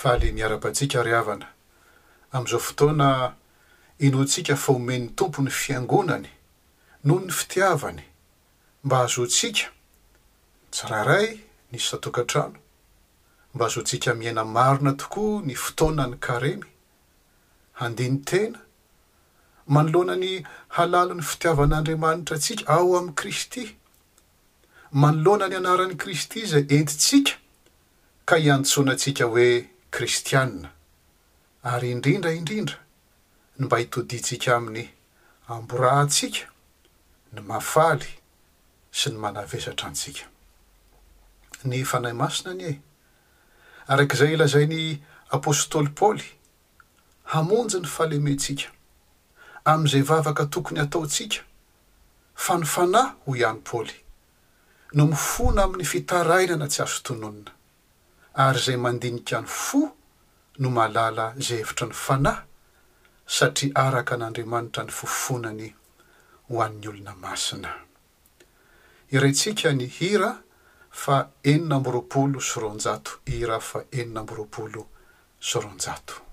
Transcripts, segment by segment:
Faly miaraba antsika ry havana. Amin'izao fotoana inoantsika fa omen'ny Tompo ny Fiangonany noho ny fitiavany mba hahazoantsika, tsirairay ny isan-tokantrano, mba hahazoantsika miaina marina tokoa ny fotoanan'ny Karemy, handini-tena, manoloana ny halalin'ny fitiavan'Andriamanitra antsika ao amin'i Kristy. manoloana ny anaran'i Kristy izay entintsika ka iantsoana antsika hoe kristiana, ary indrindra indrindra ny mba hitodiantsika aminy amborahantsika ny mahafaly sy ny manavesatra antsika. Ny Fanahy Masina anie, araka izay lazain'ny apostoly Paoly hamonjy ny fahalementsika, amin'izay vavaka tokony hataontsika, fa ny fanahy, hoy ihany Paoly, no mifona amin'ny fitarainana tsy azo tononina, ary izay mandinika ny fo no mahalala izay hevitry ny fanahy, satria araka an'Andriamanitra ny fifonany ho an'ny olona masina. Irintsika ny hira fa enina amby roapolo sy roanjato hira fa enina amby roapolo sy roanjato.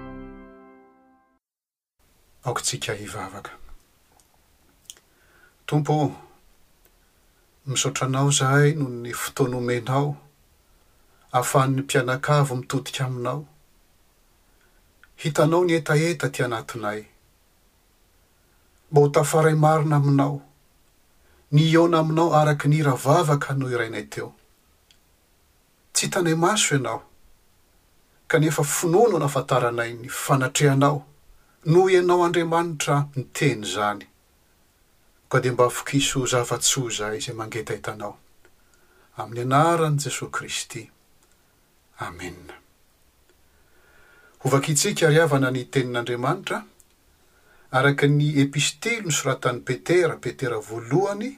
Aoka tsika hivavaka. Tompo ô, misaotra Anao zahay noho ny fotoana omenao ahafahan'ny mpianakavy mitodika Aminao. Hitanao ny hetaheta aty anatinay. Mba ho tafaray marina Aminao, ny hihaona Aminao araka ny hira vavaka nohirainay teo. Tsy hitanay maso Ianao, kanefa finoa no nahafantaranay ny fanatrehanao, noho Ianao Andriamanitra miteny izany. Koa dia mba vokiso ho zava-tsoa izahay izay mangetaita Anao. Amin'ny Anaran'i Jesoa Kristy. Amena. Hovakintsika ry havana ny Tenin'Andriamanitra, araka ny Epistily nosoratan'i Petera, Petera Voalohany,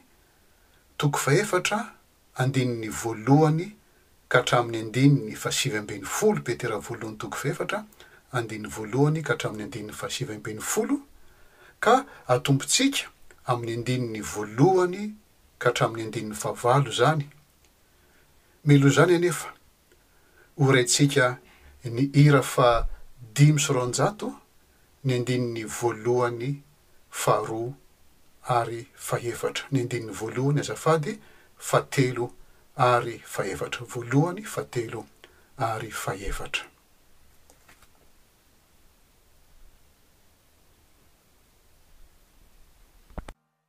toko fahefatra, andininy voalohany ka hatramin'ny andininy fahasivy ambin'ny folo, Petera voalohany toko fahefatra, andininy voalohany ka hatramin'ny andininy fahasivy ambin'ny folo, ka atombontsika amin'ny andininy voalohany ka hatramin'ny andininy fahavalo izany. Meloa izany anefa Ho rentsika ny hira faha dimy sy roanjato ny andininy voalohany, faharoa ary fahefatra. Ny andininy voalohany azafady, fahatelo ary fahefatra. Voalohany, fahatelo ary fahefatra.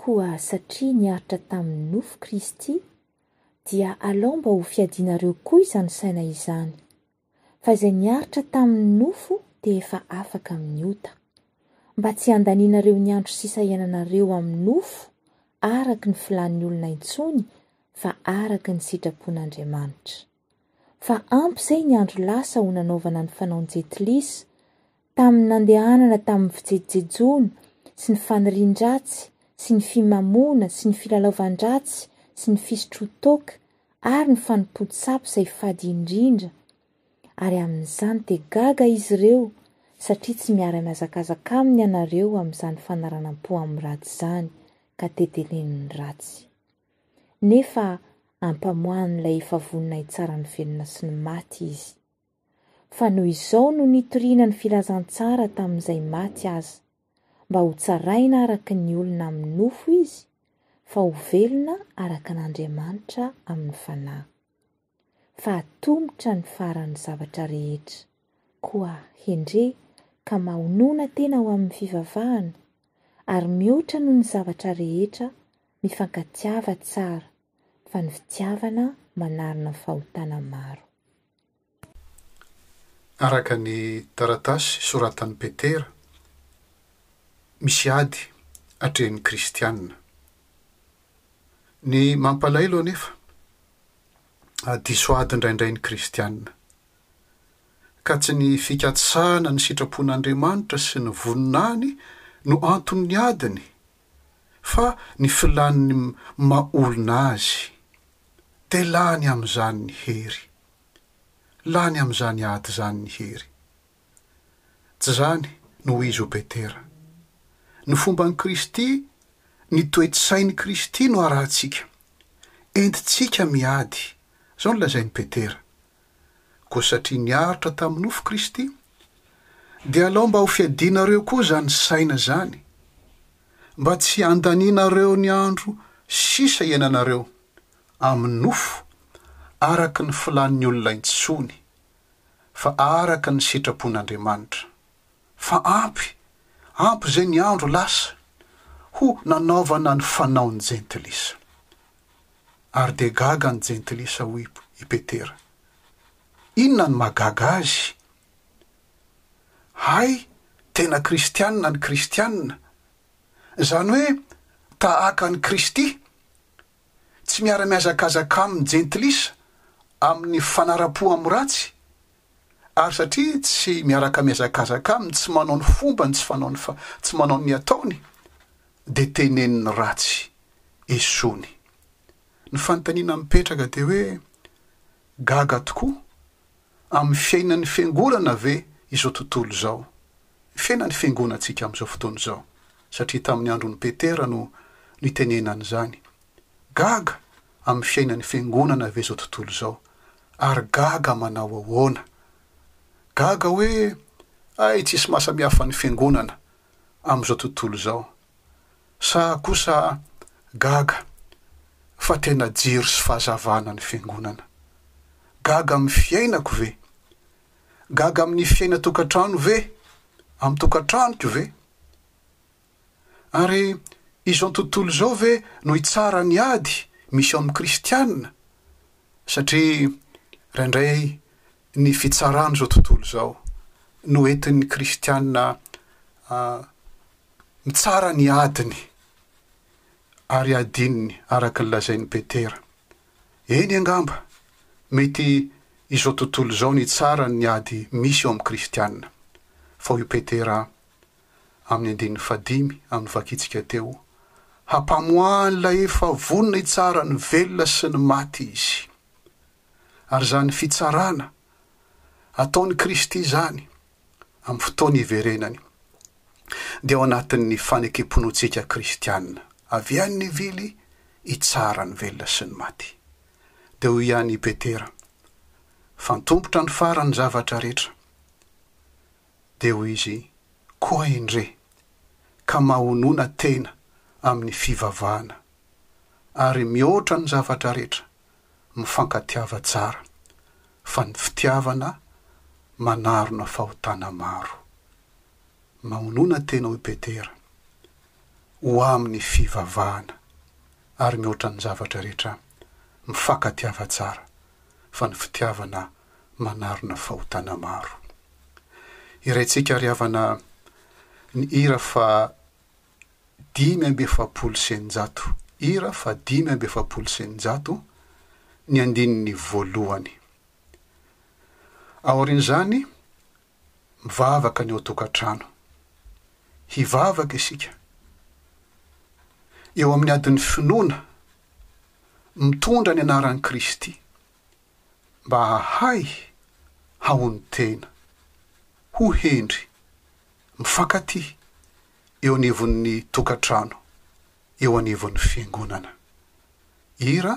Koa satria niaritra tamin'ny nofo Kristy, dia alao mba ho fiadianareo koa izany saina izany. Fa izay niaritra tamin'ny nofo dia efa afaka amin'ny ota. Mba tsy handanianareo ny andro sisa iainanareo amin'ny nofo araka ny filàn'ny olona intsony fa araka ny sitrapon'Andriamanitra. Fa ampy izay ny andro lasa ho nanaovana ny fanaon'i Jetilisa, tamin'ny nandehanana tamin'ny fijejojejoana sy ny fanirian-dratsy sy ny fimamoana sy ny filalaovan-dratsy sy ny fisotroan-toaka ary ny fanompoan-tsampy izay fady indrindra, ary amin'izany dia gaga izy ireo satria tsy miara-mihazakazaka aminy ianareo amin'izany fanaranam-po amin'ny ratsy izany ka tetelen'ny ratsy. nefa ampamoahin'ilay efa vonona hitsara ny velona sy ny maty izy. Fa noho izao no nitoriana ny filazantsara tamin'izay maty aza, mba hotsaraina araka ny olona amin'ny nofo izy, fa ho velona araka an'Andriamanitra amin'ny fanahy. fa atomotra ny faran'ny zavatra rehetra. Koa hendre ka mahonona tena ao amin'ny fivavahana, ary mihoatra noho ny zavatra rehetra, mifankatiava tsara, fa ny fitiavana manarona fahotana maro. Araka ny taratasy soratan'i Petera, misy ady atrehin'ny Kristiana. Ny mampalahelo anefa, diso ady indraindray ny kristiana, ka tsy ny fikatsahana ny sitrapon'Andriamanitra sy ny voninahiny no anton'ny adiny, fa ny filàn'ny maha olona azy, dia lany amin'izany ny hery. Lany amin'izany ady izany ny hery. Tsy izany no ho izy ho betera. Ny fomban'i Kristy, ny toe-tsain'i Kristy no arahantsika. Entintsika miady, izao no lazain'i Petera. Koa satria niaritra tamin'ny nofo Kristy, dia alao mba ho fiadianareo koa izany saina izany, mba tsy handanianareo ny andro sisa iainanareo amin'ny nofo araka ny filàn'ny olona intsony, fa araka ny sitrapon'Andriamanitra. Fa ampy, ampy izay ny andro lasa, ho nanaovana ny fanaon'ny jentilisa. Ary dia gaga ny jentilisa hoy i Petera. Inona no mahagaga azy? Hay, tena kristianina ny kristianina, izany hoe tahaka an'i Kristy. tsy miara-mihazakazaka aminy jentilisa amin'ny fanarapo amin'ny ratsy ary satria tsy miaraka mihazakazaka aminy tsy manao ny fombany tsy fanaony fa tsy manao ny ataony dia teneny ny ratsy esoiny ny fanontaniana mipetraka dia hoe gaga tokoa Amin'ny fiainan'ny fiangonana ve izao tontolo izao? Ny fiainan'ny fiangonantsika amin'izao fotoana izao, satria tamin'ny andron'i Petera no nitenenany izany. Gaga amin'ny fiainan'ny fiangonana ve izao tontolo izao? Ary gaga manao ahoana? Gaga hoe, hay tsisy mahasamihafa ny fiangonana amin'izao tontolo izao. Sa kosa gaga fa tena jiro sy fahazavana ny fiangonana? Gaga amin'ny fiainako ve? Gaga amin'ny fiainan-tokantrano ve? Amin'ny tokantranoko ve? Ary izao tontolo izao ve no hitsara ny ady misy ao amin'ny kristiana? Satria indraindray Ny fitsaran'izao tontolo izao no entin'ny kristiana mitsara ny adiny ary adininy araka ny lazain'i Petera. Eny angamba, mety izao tontolo izao no hitsara ny ady misy eo amin'ny kristiana. Vao io Petera a. Amin'ny andininy fahadimy amin'ny vakintsika teo, hampamoahan'ilay efa vonona hitsara ny velona sy ny maty izy. ary izany fitsarana ataon'i Kristy izany amin'ny fotoana iverenany dia ao anatin'ny fanekem-pinoantsika kristiana avy any ny vily hitsara ny velona sy ny maty. Dia hoy ihany i Petera, Fantompotra ny faran'ny zavatra rehetra. Dia hoy izy, Koa endrey, ka mahonona tena amin'ny fivavahana ary mihoatra ny zavatra rehetra, mifankatiava tsara, fa ny fitiavana manarona fahotana maro. Mahonona tena hoy Petera, ho amin'ny fivavahana, ary mihoatra ny zavatra rehetra, mifankatiava tsara, fa ny fitiavana manarona fahotana maro. Hiraintsika ry havana ny hira fa dimy amby efapolo sy eninjato, hira fahadimy amby efapolo sy eninjato, ny andininy voalohany. Aorian'izany, mivavaka ny ao an-tokantrano. Hivavaka isika, eo amin'ny adin'ny finoana, mitondra ny anaran'i Kristy, mba hahay hahonon-tena, ho hendry, mifankatia, eo anivon'ny tokantrano, eo anivon'ny fiangonana. Hira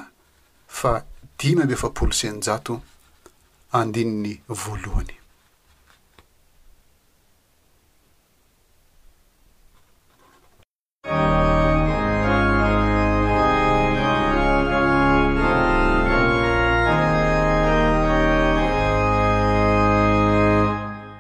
fa dimy amby efapolo sy eninjato andininy voalohany.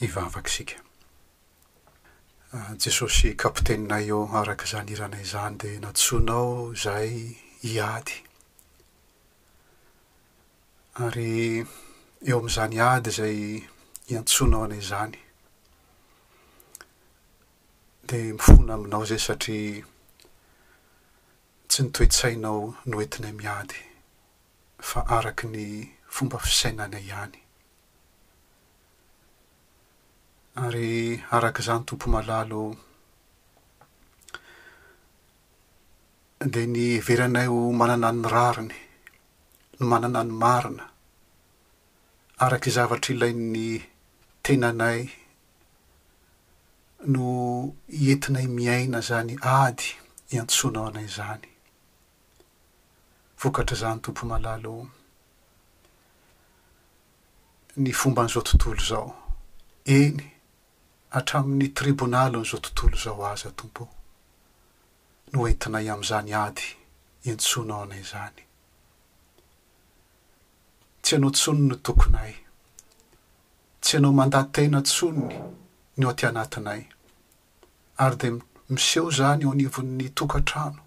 hivavaka isika. Jesosy Kapiteninay ô, araka izany hiranay izany dia nantsoinao izahay hiady. Ary eo amin'izany ady izay iantsoanao anay izany dia mifona aminao izahay satria tsy ny toe-tsainao no entinay miady. fa araka ny fomba fisainana ihany. Ary araka izany Tompo malala o, dia ny heveranay ho manana ny rariny, ny manana ny marina, araka izay zavatra ilain'ny tenanay no entinay miaina izany ady iantsoanao anay izany. Vokatr'izany Tompo malala o. Ny fomban'izao tontolo izao, eny hatramin'ny tribonalin'izao tontolo izao aza Tompo o, no entinay amin'izany ady iantsoanao anay izany. Tsy ianao tsony no tokonay, tsy ianao mandatena tsony ny ao atianatinay, ary dia miseho izany eo anivon'ny tokantrano,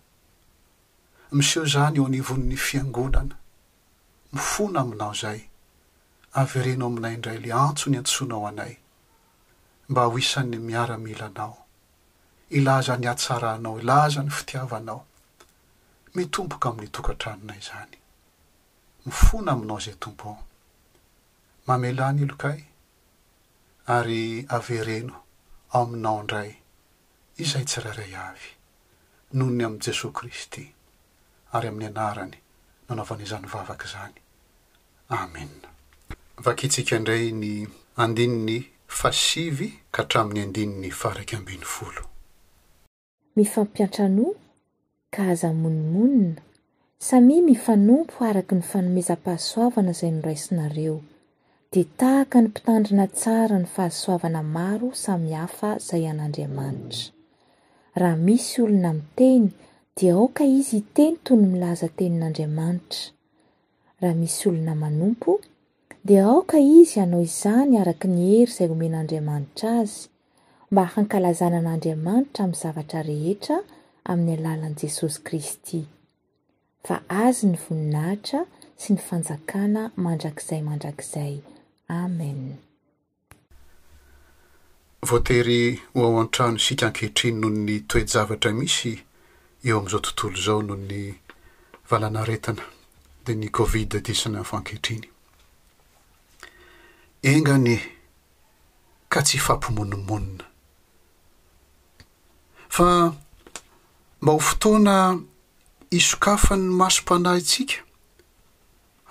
miseho izany eo anivon'ny fiangonana. Mifona aminao izay. Avereno aminay indray ilay antso niantsoanao anay mba ho isan'ny miaramilanao. Hilaza ny hatsaranao, hilaza ny fitiavanao. Mitomboka amin'ny tokantranonay izany. Mifona aminao izay Tompo ô. Mamelà ny helokay. ary avereno ao aminao indray izay tsirairay avy, noho ny amin'i Jesoa Kristy ary amin'ny anarany nanaovana izany vavaka izany. Amena. Vakintsika indray ny andininy fahasivy ka hatramin'ny andininy faha-iraika ambin'ny folo. mifampiantranoa ka aza amonomonona. Samia mifanompo araka ny fanomezam-pahasoavana izay noraisinareo. Dia tahaka ny mpitandrina tsara ny fahasoavana maro samihafa izay an'Andriamanitra. Raha misy olona miteny dia aoka izy hiteny toy ny milaza tenin'Andriamanitra. Raha misy olona manompo dia aoka izy hanao izany araka ny hery izay omen'Andriamanitra azy, mba hankalazana an'Andriamanitra amin'ny zavatra rehetra amin'ny alalan'i Jesosy Kristy, fa Azy ny voninahitra sy ny fanjakana mandrakizay mandrakizay. Amen. Voatery ho ao an-trano isika ankehitriny noho ny toe-javatra misy eo amin'izao tontolo izao noho ny valanaretina, dia ny Covid dix-neuf ankehitriny. Enga anie! ka tsy hifampimonomonona. Fa mba ho fotoana hisokafan'ny masom-panahintsika,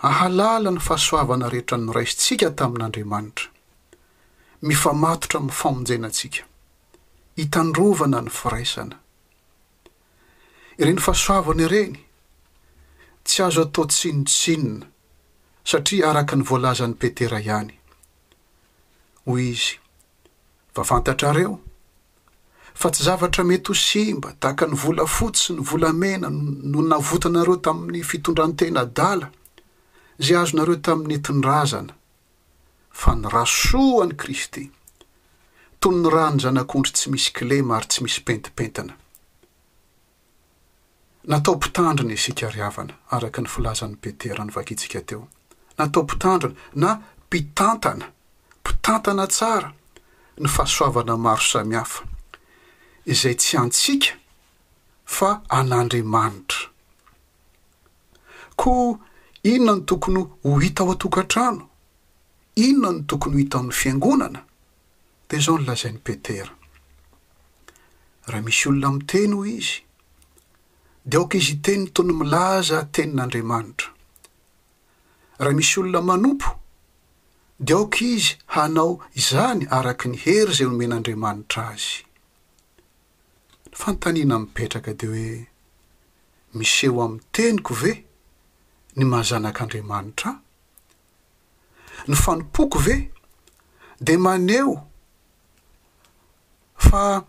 hahalala ny fahasoavana rehetra noraisintsika tamin'Andriamanitra, mifamatotra amin'ny famonjena antsika, hitandrovana ny firaisana. Ireny fahasoavana ireny tsy azo atao tsinontsinona satria araka ny voalazan'i Petera ihany. Hoy izy, Fa fantatrareo fa tsy zavatra mety ho simba tahaka ny volafotsy sy ny volamena no navotanareo tamin'ny fitondran-tena adala izay azonareo tamin'ny tinrazana fa ny ra soa an'i Kristy, toy ny ran'ny zanak'ondry tsy misy kilema ary tsy misy pentimpentina. Natao mpitandrina isika ry havana, araka ny filazan'i Petera novakintsika teo. Natao mpitandrina, na mpitantana, mpitantana tsara ny fahasoavana maro samihafa, izay tsy antsika fa an'Andriamanitra. Koa inona no tokony ho hita ao an-tokantrano? Inona no tokony ho hita ao amin'ny fiangonana? Dia izao no lazain'i Petera, Raha misy olona miteny, hoy izy, dia aoka izy hiteny toy ny milaza tenin'Andriamanitra. Raha misy olona manompo, dia aoka izy hanao izany araka ny hery izay omen'Andriamanitra azy. Ny fanontaniana mipetraka dia hoe, miseho amin'ny teniko ve ny maha zanak'Andriamanitra ahy? Ny fanompoako ve dia maneho fa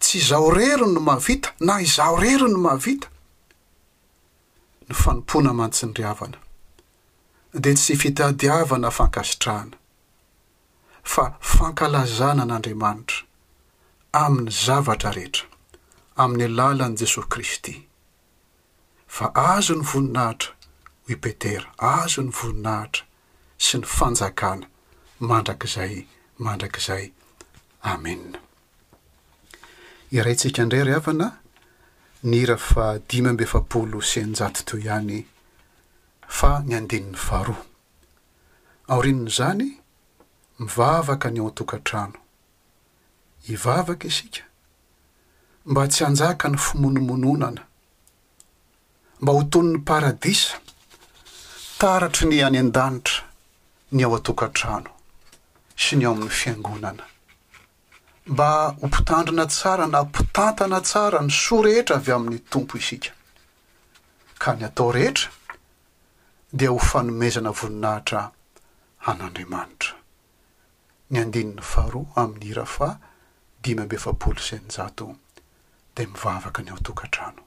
tsy izaho irery no mahavita na izaho irery no mahavita? Ny fanompoana aman-tsindry havana dia tsy fitadiavana fankasitrahana. fa fankalazana an'Andriamanitra amin'ny zavatra rehetra amin'ny alalan'i Jesoa Kristy. Fa azo ny voninahitra, hoy Petera, azo ny voninahitra sy ny fanjakana mandrakizay mandrakizay. Amena. Hiraintsika indray ry havana ny hira fahadimy amby efapolo sy eninjato teo ihany fa ny andininy faharoa. Aorian'izany, mivavaka ny ao an-tokantrano. Hivavaka isika mba tsy hanjaka ny fimonomononana, mba ho toy ny paradisa taratry ny any an-danitra ny ao an-tokantrano sy ny ao amin'ny Fiangonana, mba ho mpitandrina tsara na mpitantana tsara ny soa rehetra avy amin'ny Tompo isika, ka ny atao rehetra dia ho fanomezana voninahitra an'Andriamanitra. Ny andininy faharoa amin'ny hira faha dimy amby efapolo sy eninjato dia mivavaka ny ao tokantrano.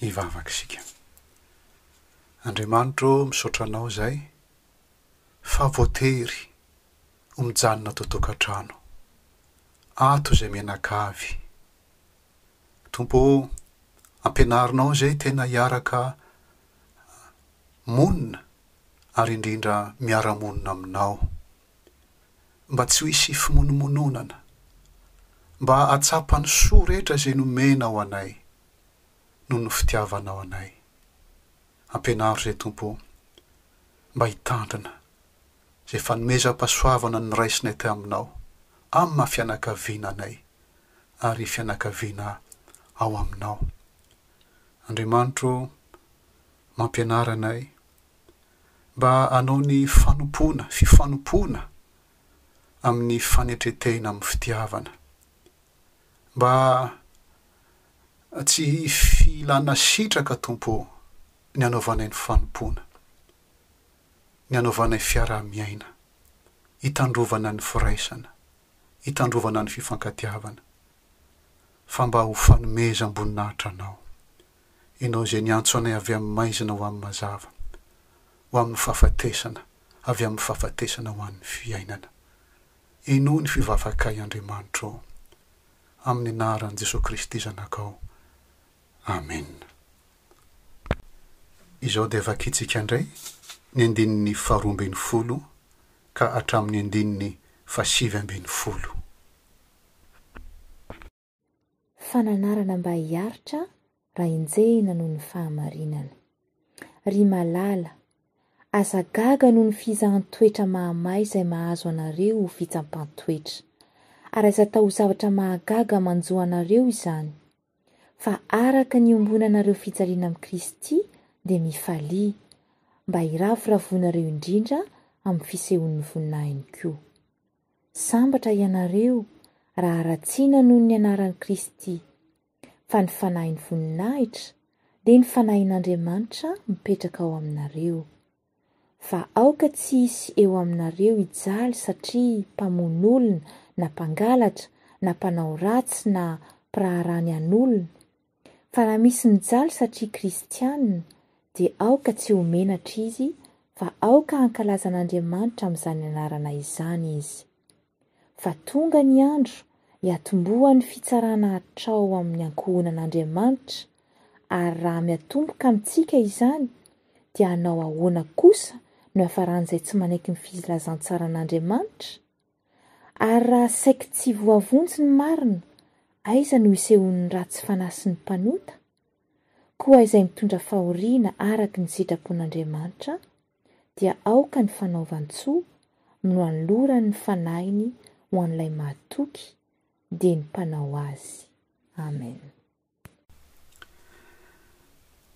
Hivavaka isika. Andriamanitro ô, misaotra Anao izay fa voatery ho mijanona ato an-tokantrano, ato izay mianakavy, Tompo ô, ampianarinao izay tena hiaraka monina ary indrindra miara-monina aminao. Mba tsy ho hisy fimonomononana. Mba hahatsapa ny soa rehetra izay nomenao anay noho ny fitiavanao anay. Ampianaro izay Tompo ô, mba hitandrina izay fanomezam-pahasoavana noraisinay taminao amin'ny maha fianakaviana anay. ary fianakaviana ao aminao. Andriamanitro ô, mampianara anay mba hanao ny fanompoana, fifanompoana amin'ny fanetretehina amin'ny fitiavana, mba tsy filana sitraka Tompo ô, ny hanaovanay ny fanompoana, ny hanaovanay fiaraha-miaina, hitandrovana ny firaisana. hitandrovana ny fifankatiavana, fa mba ho fanomezam-boninahitra Anao, Ianao izay niantso anay avy amin'ny maizina ho amin'ny mazava, ho amin'ny fahafatesana avy amin'ny fahafatesana ho an'ny fiainana. Inoa ny fivavakay, Andriamanitro ô, amin'ny anaran'i Jesoa Kristy Zanakao. Amen. Izao dia vakintsika indray ny andininy faharoa ambin'ny folo ka hatramin'ny andininy fahasivy ambin'ny folo. Fananarana mba hiaritra raha enjehina noho ny fahamarinana. Ry malala, aza gaga noho ny fihizahan-toetra mahamay izay mahazo anareo ho fitsampan-toetra, ary aza atao ho zavatra mahagaga manjo anareo izany. fa araka ny iombonanareo fijaliana amin'i Kristy dia mifalia, mba hiravoravoanareo indrindra amin'ny fisehoan'ny voninahiny koa. Sambatra ianareo raha haratsiana noho ny anaran'i Kristy, fa ny fanahiny voninahitra dia ny fanahin'Andriamanitra mipetraka ao aminareo. fa aoka tsy hisy eo aminareo hijaly satria mpamono olona na mpangalatra na mpanao ratsy na mpiraharaha ny an'olona, fa raha misy mijaly satria kristiana, dia aoka tsy ho menatra izy, fa aoka hankalaza an'Andriamanitra amin'izany anarana izany izy. fa tonga ny andro hiatombohan'ny fitsarana hatrao amin'ny ankohonan'Andriamanitra, ary raha miatomboka amintsika izany, dia hanao ahoana kosa no hiafaran'izay tsy manaiky ny filazantsaran'Andriamanitra? Ary raha saiky tsy voavonjy ny marina, aiza no hisehoan'ny ratsy fanahy sy ny mpanota? Koa izay mitondra fahoriana araka ny sitrapon'Andriamanitra? dia aoka ny fanaovan-tsoa no anolorany ny fanahiny ho an'ilay mahatoky, dia ny mpanao azy. Amen.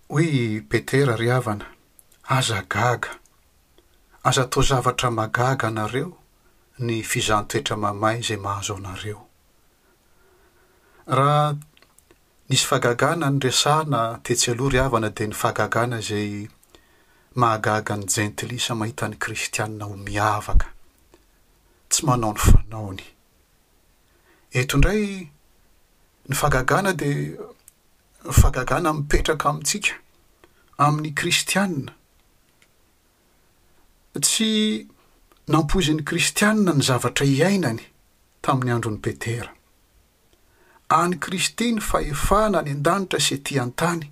Hoy i Petera, Ry havana, aza gaga. Aza atao zavatra mahagaga anareo ny fizahan-toetra mamay izay mahazo anareo. Raha Nisy fahagagana noresahana tetsy aloha ry havana dia ny fahagagana izay mahagaga ny jentilisa mahita ny kristiana ho miavaka, tsy manao ny fanaony. Eto indray ny fahagagana dia fahagagana mipetraka amintsika, amin'ny kristiana. Tsy nampoizin'ny kristiana ny zavatra iainany tamin'ny andron'i Petera. Any Kristy ny fahefana any an-danitra sy ety an-tany,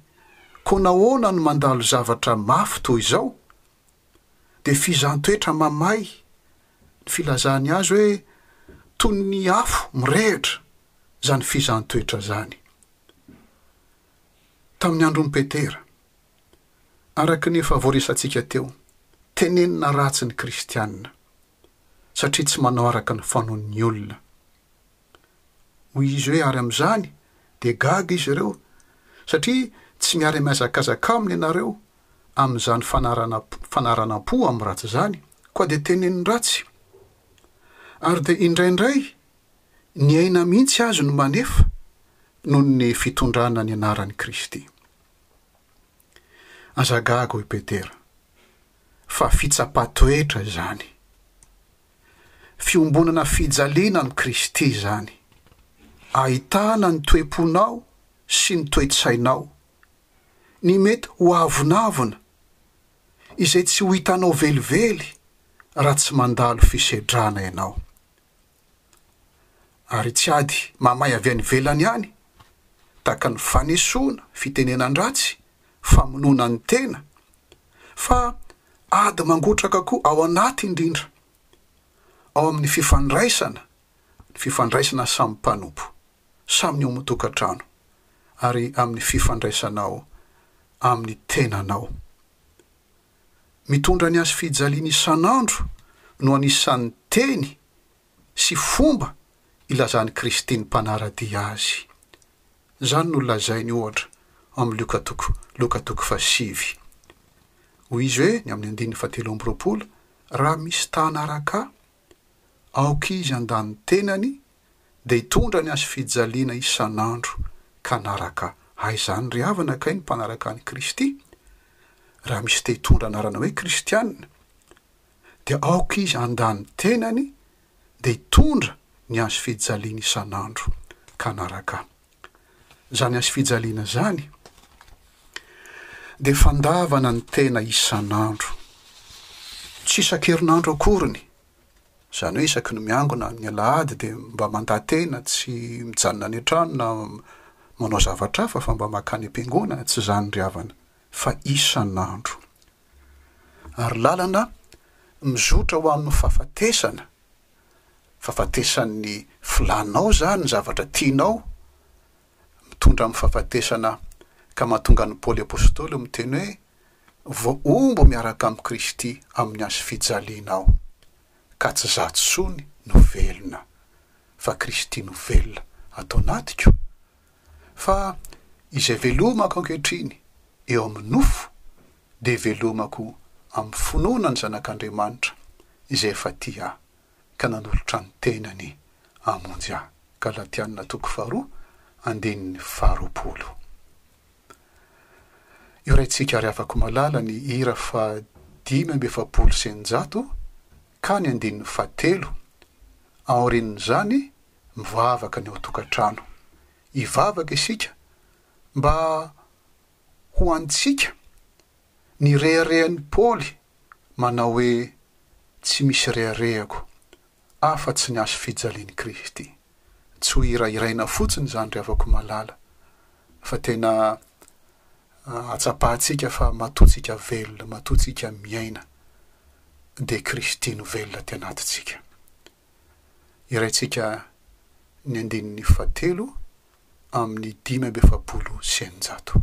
koa nahoana no mandalo zavatra mafy toy izao? Dia fizan-toetra mamay ny filazany azy hoe toy ny afo mirehitra izany fizan-toetra izany. Tamin'ny andron'i Petera, araka ny efa voaresantsika teo, tenenina ratsy ny kristiana satria tsy manao araka ny fanaon'ny olona. Hoy izy hoe, Ary amin'izany dia gaga izy ireo, satria tsy miara-mihazakazaka aminy ianareo amin'izany fanaranam-po amin'ny ratsy izany, koa dia teneniny ratsy. Ary dia indraindray ny aina mihitsy azy no manefa noho ny fitondrana ny anaran'i Kristy. Aza gaga, hoy Petera, fa fitsapa-toetra izany. Fiombonana fijaliana amin'i Kristy izany, ahitana ny toe-ponao sy ny toe-tsainao, ny mety ho avonavona, izay tsy ho hitanao velively raha tsy mandalo fisedrana ianao. Ary tsy ady mahamay avy any ivelany ihany, tahaka ny fanesoana, fitenenan-dratsy, famonoana ny tena, fa ady mangotraka koa ao anaty indrindra ao amin'ny fifandraisana ny fifandraisana samy mpanompo, samy ny ao amin'ny tokantrano ary amin'ny fifandraisanao amin'ny tenanao. Mitondra ny hazofijaliana isan'andro no anisan'ny teny sy fomba ilazan'i Kristy ny mpanara-dia Azy. Izany no lazainy, ohatra, ao amin'ny Lioka toko Loka toko fahasivy. Hoy Izy hoe, ny amin'ny andininy fahatelo amby roapolo, Raha misy ta hanaraka Ahy, aoka izy handà ny tenany dia hitondra ny hazofijaliana isan'andro ka hanaraka Ahy. Izany ry havana kay ny mpanaraka an'i Kristy, raha misy te hitondra anarana hoe Kristiana. dia aoka izy handà ny tenany dia hitondra ny hazo fijaliany isan'andro ka hanaraka ahy. Izany hazo fijaliana izany dia fandavana ny tena isan'andro, tsy isan-kerinandro akoriny, izany hoe isaky ny miangona amin'ny alahady dia mba mandà tena tsy mijanona any an-trano na manao zavatra hafa fa mba mankany am-piangonana, tsy izany ry havana. fa isan'andro. Ary lalana mizotra ho amin'ny fahafatesana, fahafatesan'ny filànao izany ny zavatra tianao, mitondra amin'ny fahafatesana ka mahatonga an'i Paoly Apostoly ho miteny hoe, Voahombo miaraka amin'i Kristy amin'ny hazofijalianao, ka tsy izaho tsony no velona, fa Kristy no velona ato anatiko. fa izay velomako ankehitriny eo amin'ny nofo dia velomako amin'ny finoana ny Zanak'Andriamanitra izay efa tia ahy ka nanolotra ny tenany hamonjy ahy, Galatiana toko faharoa andininy faharoapolo. Io Raintsika ary Havako Malala ny hira faha dimy amby efapolo sy eninjato ka ny andininy fahatelo, aorian'izany mivavaka ny ao tokantrano. Hivavaka isika mba ho antsika ny reharehan'i Paoly manao hoe tsy misy reharehako afa-tsy ny hazofijalian'i Kristy. Tsy ho hirahiraina fotsiny izany ry havako malala fa tena hatsapahantsika fa matoa tsika velona, matoa tsika miaina dia Kristy no velona aty anatintsika. Hiraintsika ny andininy fahatelo amin'ny dimy amby efapolo sy eninjato.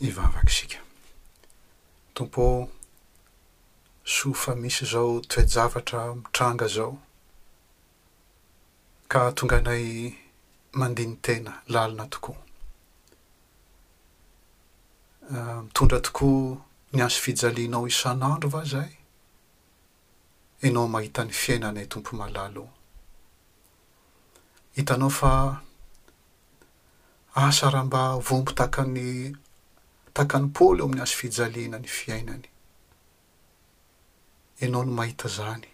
Hivavaka isika. Tompo ô, soa fa misy izao toe-javatra mitranga izao, ka hahatonga anay mandini-tena lalina tokoa, mitondra tokoa ny hazo fijalianao isan'andro va izay? enao mahita ny fiainanay Tompo malala o. Hitanao fa asa raha mba voambo takan'ny takan'i Paoly eo amin'ny hazo fijaliana ny fiainany. Enao no mahita zany.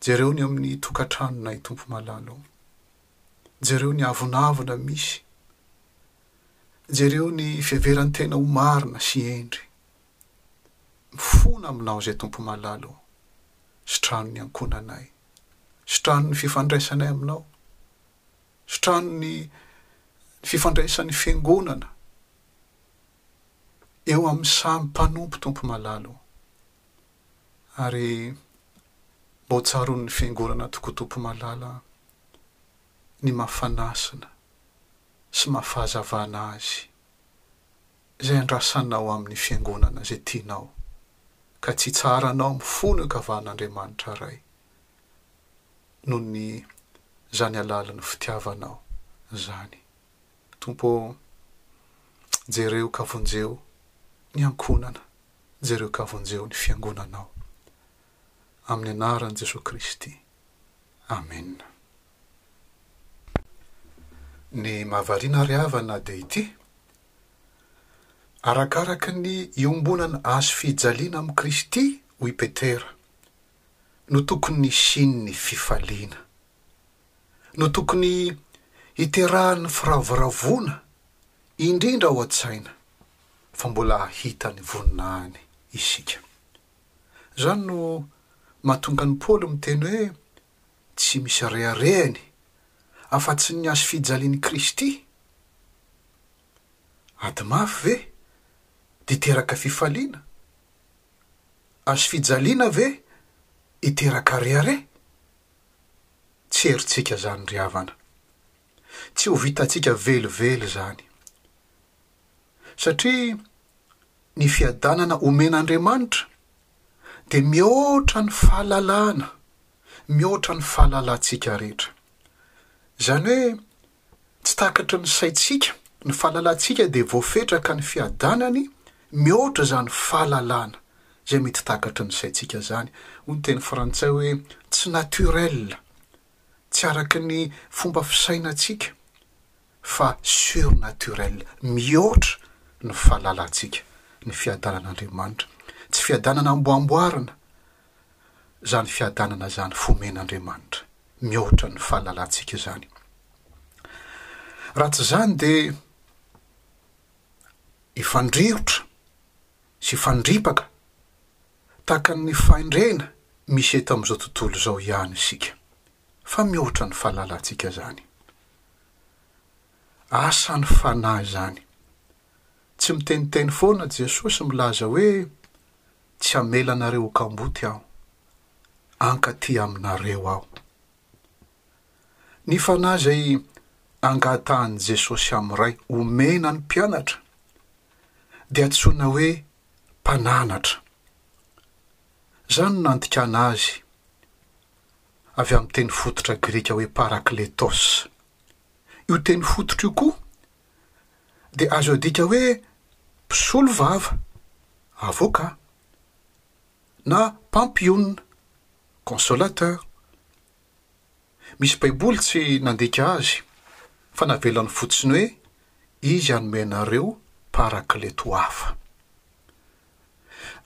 Jereo ny amin'ny tokatranonay Tompo malala o. Jereo ny avonavona misy. Jereo ny fiheveran-tena ho marina sy hendry. Mifona aminao izay Tompo malala ô, sitranon'ny ankohonanay, sitranon'ny fifandraisanay aminao, sitranon'ny fifandraisan'ny fiangonana eo amin'ny samy mpanompo Tompo malala ô, ary mba ho tsaroan'ny fiangonana tokoa Tompo malala ny maha fanasina sy maha fahazavana azy. izay andrasanao amin'ny fiangonana izay tianao, ka tsy hitsaharanao mifono eo an-kavan'Andriamanitra Ray, noho ny izany alalan'ny fitiavanao izany. Tompo ô, jereo ka vonjeo ny ankohonana, jereo ka vonjeo ny fiangonanao. Amin'ny anaran'i Jesoa Kristy. Amena. Ny mahavariana ry havana dia ity, Arakaraka ny iombonana azo fijaliana amin'i Kristy, hoy i Petera, no tokony hisian'ny fifaliana. No tokony hiterahan'ny firavoravoana indrindra ao an-tsaina fa mbola hahita ny voninahiny isika. Izany no mahatonga an'i Paoly miteny hoe, tsy misy reharehany afa-tsy ny hazo fijalian'i Kristy? Ady mafy ve dia hiteraka fifaliana? Hazo fijaliana ve hiteraka rehareha? Tsy herintsika izany ry havana. Tsy ho vitantsika velively izany. Satria ny fiadanana omen'Andriamanitra dia mihoatra ny fahalalana, mihoatra ny fahalalantsika rehetra. Izany hoe tsy takatry ny saintsika, ny fahalalantsika dia voafetra ka ny fiadanany mihoatra izany fahalalana izay mety takatry ny saintsika izany. Hoy ny teny frantsay hoe tsy naturel, tsy araka ny fomba fisainantsika, fa surnaturel mihoatra ny fahalalantsika ny fiadanan'Andriamanitra, tsy fiadanana amboamboarina izany fiadanana izany fomen'Andriamanitra, mihoatra ny fahalalantsika izany. Raha tsy izany dia ifandrirotra sy ifandripaka tahaka ny fahendrena misy eto amin'izao tontolo izao ihany isika. fa mihoatra ny fahalalantsika izany. Asan'ny Fanahy izany. Tsy miteniteny foana Jesosy milaza hoe tsy hamela anareo ho kamboty aho. Hankaty aminareo aho. Ny Fanahy izay angatahan'i Jesosy amin'ny Ray omena ny mpianatra dia antsoina hoe mpananatra. Izany no nandikana azy avy amin'ny teny fototra grika hoe parakletos. Io teny fototra io koa dia azo adika hoe mpisolo vava, avocat, na mpampionona, consolateur. Misy Baiboly tsy nandika azy fa navelany fotsiny hoe izy hanome anareo parakleto hafa.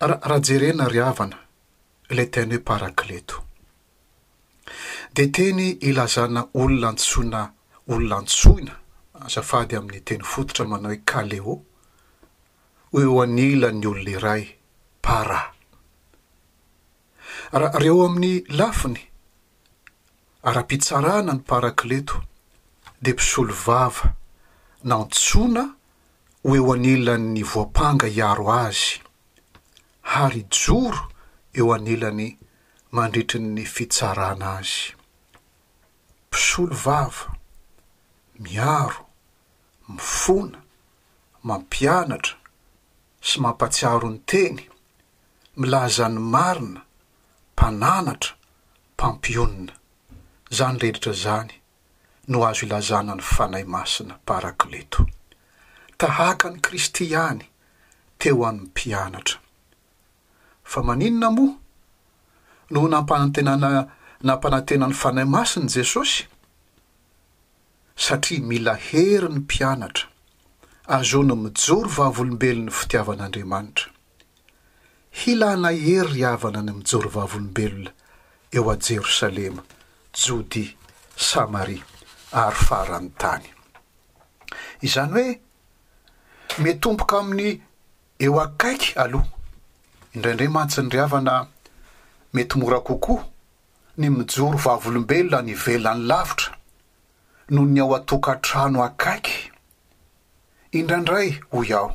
Raha jerena ry havana, ilay teny hoe Parakleto. Dia teny ilazana olona antsoina olona antsoina azafady amin'ny teny fototra manao hoe Kaleo, ho eo anilan'ny olona iray, Para. Raha eo amin'ny lafiny ara-pitsarana ny Parakleto dia mpisolovava nantsoina ho eo anilan'ny voampanga hiaro azy harijoro eo anilany mandritry ny fitsarana azy. Mpisolo vava, miaro, mifona, mampianatra sy mampatsiaro ny teny, milaza ny marina, mpananatra, mpampionona. Zany rehetra zany no azo ilazana ny Fanahy Masina Parakleto. Tahaka an'i Kristy ihany teo amin'ny mpianatra. Fa maninona moa no nampanantenana nampanantena ny Fanahy Masina Jesosy? Satria mila hery ny mpianatra, azony mijoro vavolombelon'ny fitiavan'Andriamanitra. Hilanay hery ry havana ny mijoro vavolombelona eo a Jerosalema, Jodia, Samaria ary faran'ny tany. Izany hoe mitomboka amin'ny eo akaiky aloha. Indraindray mantsiny ry havana mety mora kokoa ny mijoro vavolombelona any ivelany lavitra noho ny ao an-tokantrano akaiky. Indraindray, hoy aho,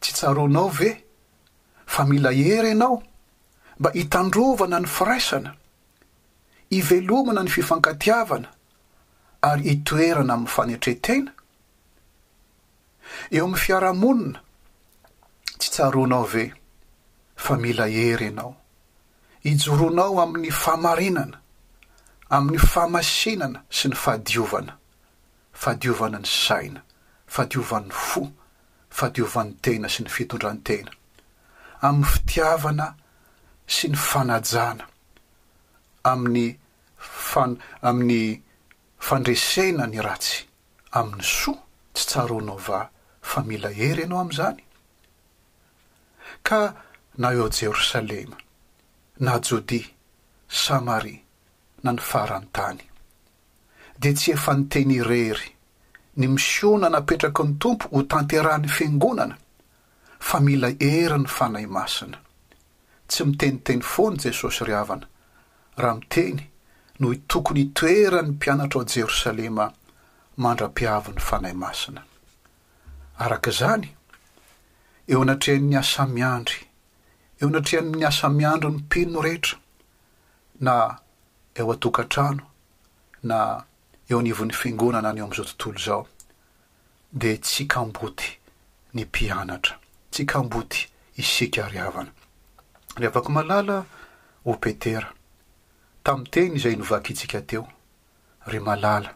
Tsy tsaroanao ve fa mila hery ianao mba hitandrovana ny firaisana, hivelomana ny fifankatiavana ary hitoerana amin'ny fanetren-tena? Eo amin'ny fiarahamonina, tsy tsaroanao ve fa mila hery ianao, ijoroanao amin'ny fahamarinana, amin'ny fahamasinana sy ny fahadiovana? fadiovana ny saina, fadiovan'ny fo, fadiovan'ny tena sy ny fitondran-tena, amin'ny fitiavana sy ny fanajana, amin'ny fan, amin'ny fandresena ny ratsy amin'ny soa, tsy tsaroanao va fa mila hery ianao amin'izany? Ka na eo Jerosalema, na Jodia, Samaria, na ny faran-tany, dia tsy efa niteny irery ny misiona napetraky ny Tompo ho tanterahan'ny Fiangonana fa mila hery ny Fanahy Masina. Tsy miteniteny foana Jesosy ry havana raha miteny no ho tokony hitoeran'ny mpianatra ao Jerosalema mandra-pihavin'ny Fanahy Masina. Araka izany, eo anatrehan'ny asa miandry, eo anatrehan'ny asa miandry ny mpino rehetra, na eo an-tokantrano na eo anivon'ny fiangonana anio amin'izao tontolo izao dia tsy kamboty ny mpianatra, tsy kamboty isika ry havana. Ry havako malala, O Petera, tamin'ny teny izay novakintsika teo, ry malala.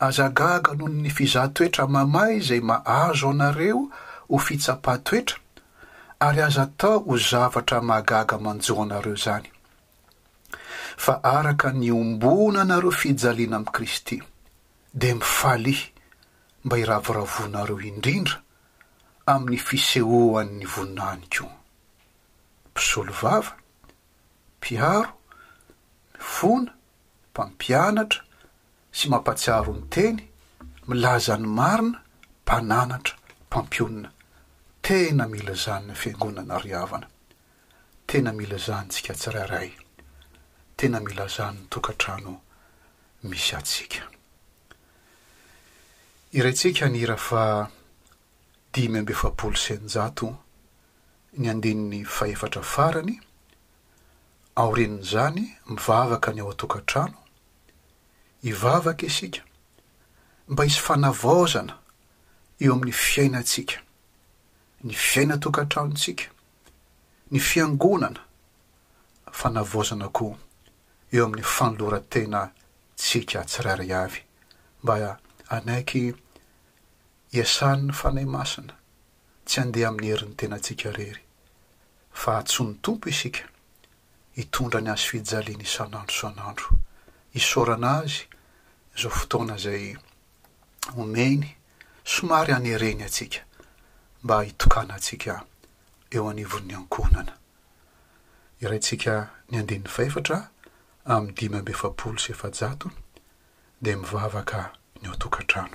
Aza gaga noho ny fizaha toetra mamahy izay mahazo anareo ho fitsapan-toetra ary aza atao ho zavatra mahagaga manjo anareo izany. Fa araka ny ombonanareo fijaliana amin'i Kristy, dia mifalihy mba hiravoravoanareo indrindra amin'ny fisehoan'ny voninahiny koa. Mpisolovava, mpiaro, mifona, mpampianatra sy mampatsiaro ny teny, milaza ny marina, mpananatra, mpampionona. Tena mila izany ny Fiangonana ry havana. Tena mila izany tsika tsirairay. Tena mila izany ny tokantrano misy antsika. Hiraintsika ny hira faha dimy amby efapolo sy eninjato, ny andininy fahefatra farany, Aorian'izany mivavaka ny ao an-tokantrano, hivavaka isika mba hisy fanavaozana eo amin'ny fiainantsika, ny fiainan-tokantranontsika, ny fiangonana, fanavaozana koa eo amin'ny fanoloran-tenantsika tsirairay avy mba hanaiky hiasan'ny Fanahy Masina. tsy handeha amin'ny herin'ny tenantsika irery, fa antsoin'ny Tompo isika hitondra ny Hazo fijaliany isan'andro isan'andro, isaorana Azy izao fotoana izay omeny somary hanereny antsika mba hitokanantsika eo anivon'ny ankohonana. Iraintsika ny andininy fahefatra amin'ny dimy amby efapolo sy efajato dia mivavaka ny ao tokantrano.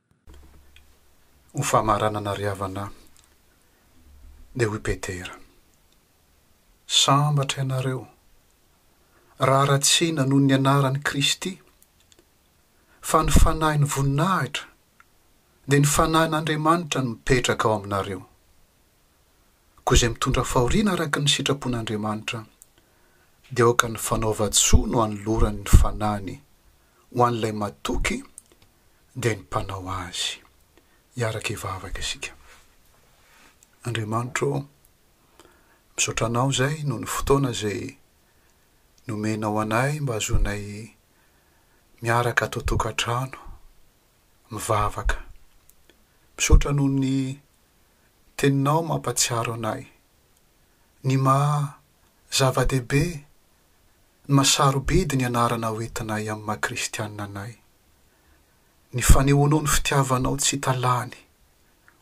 Ho famaranana ry havana dia hoy Petera, Sambatra ianareo, raha ratsiana noho ny anaran'i Kristy, fa ny fanahin'ny voninahitra dia ny fanahin'Andriamanitra no mipetraka ao aminareo. Koa izay mitondra fahoriana araka ny sitrapon'Andriamanitra dia aoka ny fanaovan-tsoa no anolorany ny fanahiny ho an'ilay matoky dia ny mpanao azy. Hiaraka hivavaka isika. Andriamanitro ô, misaotra Anao izay noho ny fotoana izay nomenao anay mba hahazoanay miaraka ato an-tokantrano mivavaka. Misaotra noho ny Teninao mampatsiaro anay ny maha zava-dehibe Na sarobidy ny anarana ho entinay amin'ny maha kristianina anay, ny fanehoanao ny fitiavanao tsy hita lany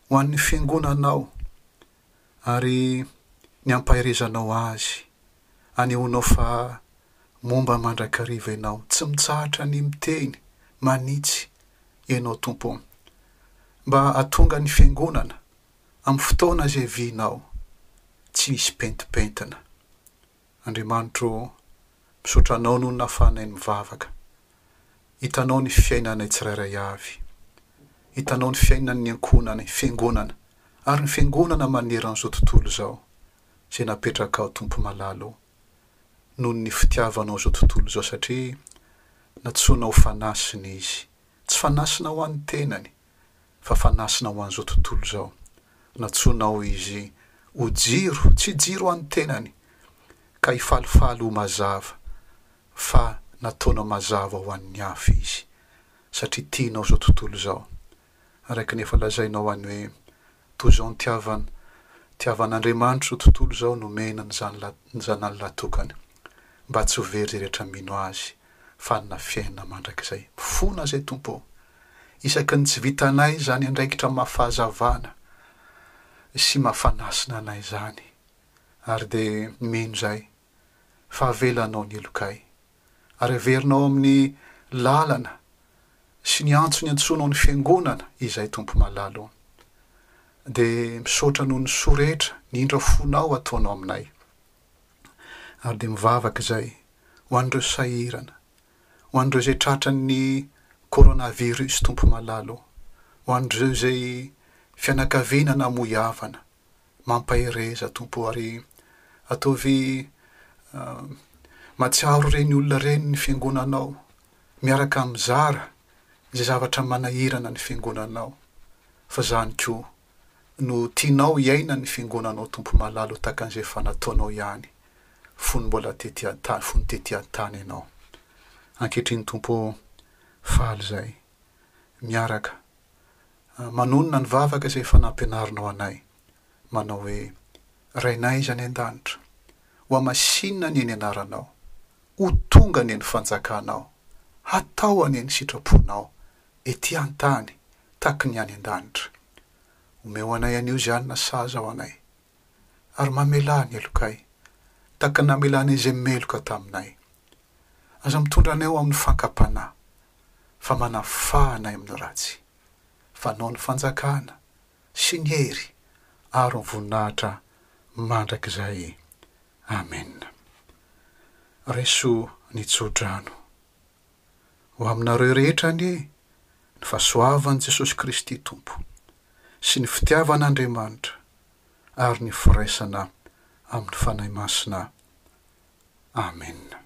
ho an'ny Fiangonanao ary ny ampaherezanao azy, anehoanao fa momba mandrakariva Ianao, tsy mitsahatra ny miteny manitsy Ianao Tompo ô. Mba atonga ny Fiangonana amin'ny fotoana izay vianao, tsy hisy pentimpentina. Andriamanitro ô, misaotra Anao noho ny nahafahanay ny mivavaka. Hitanao ny fiainanay tsirairay avy. Hitanao ny fiainan'ny ankohonan'ny Fiangonana ary ny Fiangonana maneran'izao tontolo izao, izay napetrakao Tompo malala ô. Noho ny fitiavanao izao tontolo izao satria natsoina ho fanasin'izy, tsy fanasina ho an'ny tenany, fa fanasina ho an'izao tontolo izao. Nantsoinao izy ho jiro, tsy jiro ho an'ny tenany, ka hifalifaly ho mazava, fa nataonao mazava ho an'ny hafa izy, satria tianao izao tontolo izao. Araka ny efa lazainao any hoe, Toy izao ny tiavana, tiavan'Andriamanitry ho tontolo izao nomena ny Zanlany Zanalilatokany, mba tsy ho very izay rehetra mino Azy, fa hanana fiainana mandrakizay. Mifona izay Tompo ô! Isaky ny tsy vitanay izany andraikitra maha-fahazavana sy maha-fanasina anay izany, ary dia mino izay fa avelanao ny lokay, ary averinao amin'ny lalana sy ny antsony antsoinao ny fiangonana izay Tompo malala o. Dia misaotra noho ny soa rehetra ny indra fonao ataonao aminay. Ary dia mivavaka izay ho an'ireo sahirana, ho an'ireo izay tratran'ny coronavirus Tompo malala o, ho an'ireo izay fianakaviana namoy havana, Mampahereza Tompo o ary ataovy matsiaro ireny olona ireny ny fiangonanao miaraka mizara izay zavatra manahirana ny fiangonanao fa zany ko no tianao iaina ny fiangonanao Tompo malala ho takan'izay efa nataonao ihany fony mbola tety antany fony tety antany ianao ankehitriny Tompo o faly zay miaraka, manonona ny vavaka izay efa nampianarinao anay, manao hoe, Rainay izay any an-danitra, hohamasinina anie ny anaranao, ho tonga anie ny fanjakanao, hatao anie ny sitraponao ety an-tany taky ny any an-danitra. Omeo anay anio izany na sahy aza ho anay. ary mamelà ny helokay, tahaka ny namelànay izay meloka taminay. Aza mitondra anay ho amin'ny fankam-panahy, fa manafaha anay amin'ny ratsy. Fa anao ny fanjakana, sy ny hery, ary ny voninahitra mandrakizay. Amena. Raiso ny tso-drano. Ho aminareo rehetra anie ny fahasoavan'i Jesosy Kristy Tompo, sy ny fitiavan'Andriamanitra, ary ny firaisana amin'ny Fanahy Masina. Amena.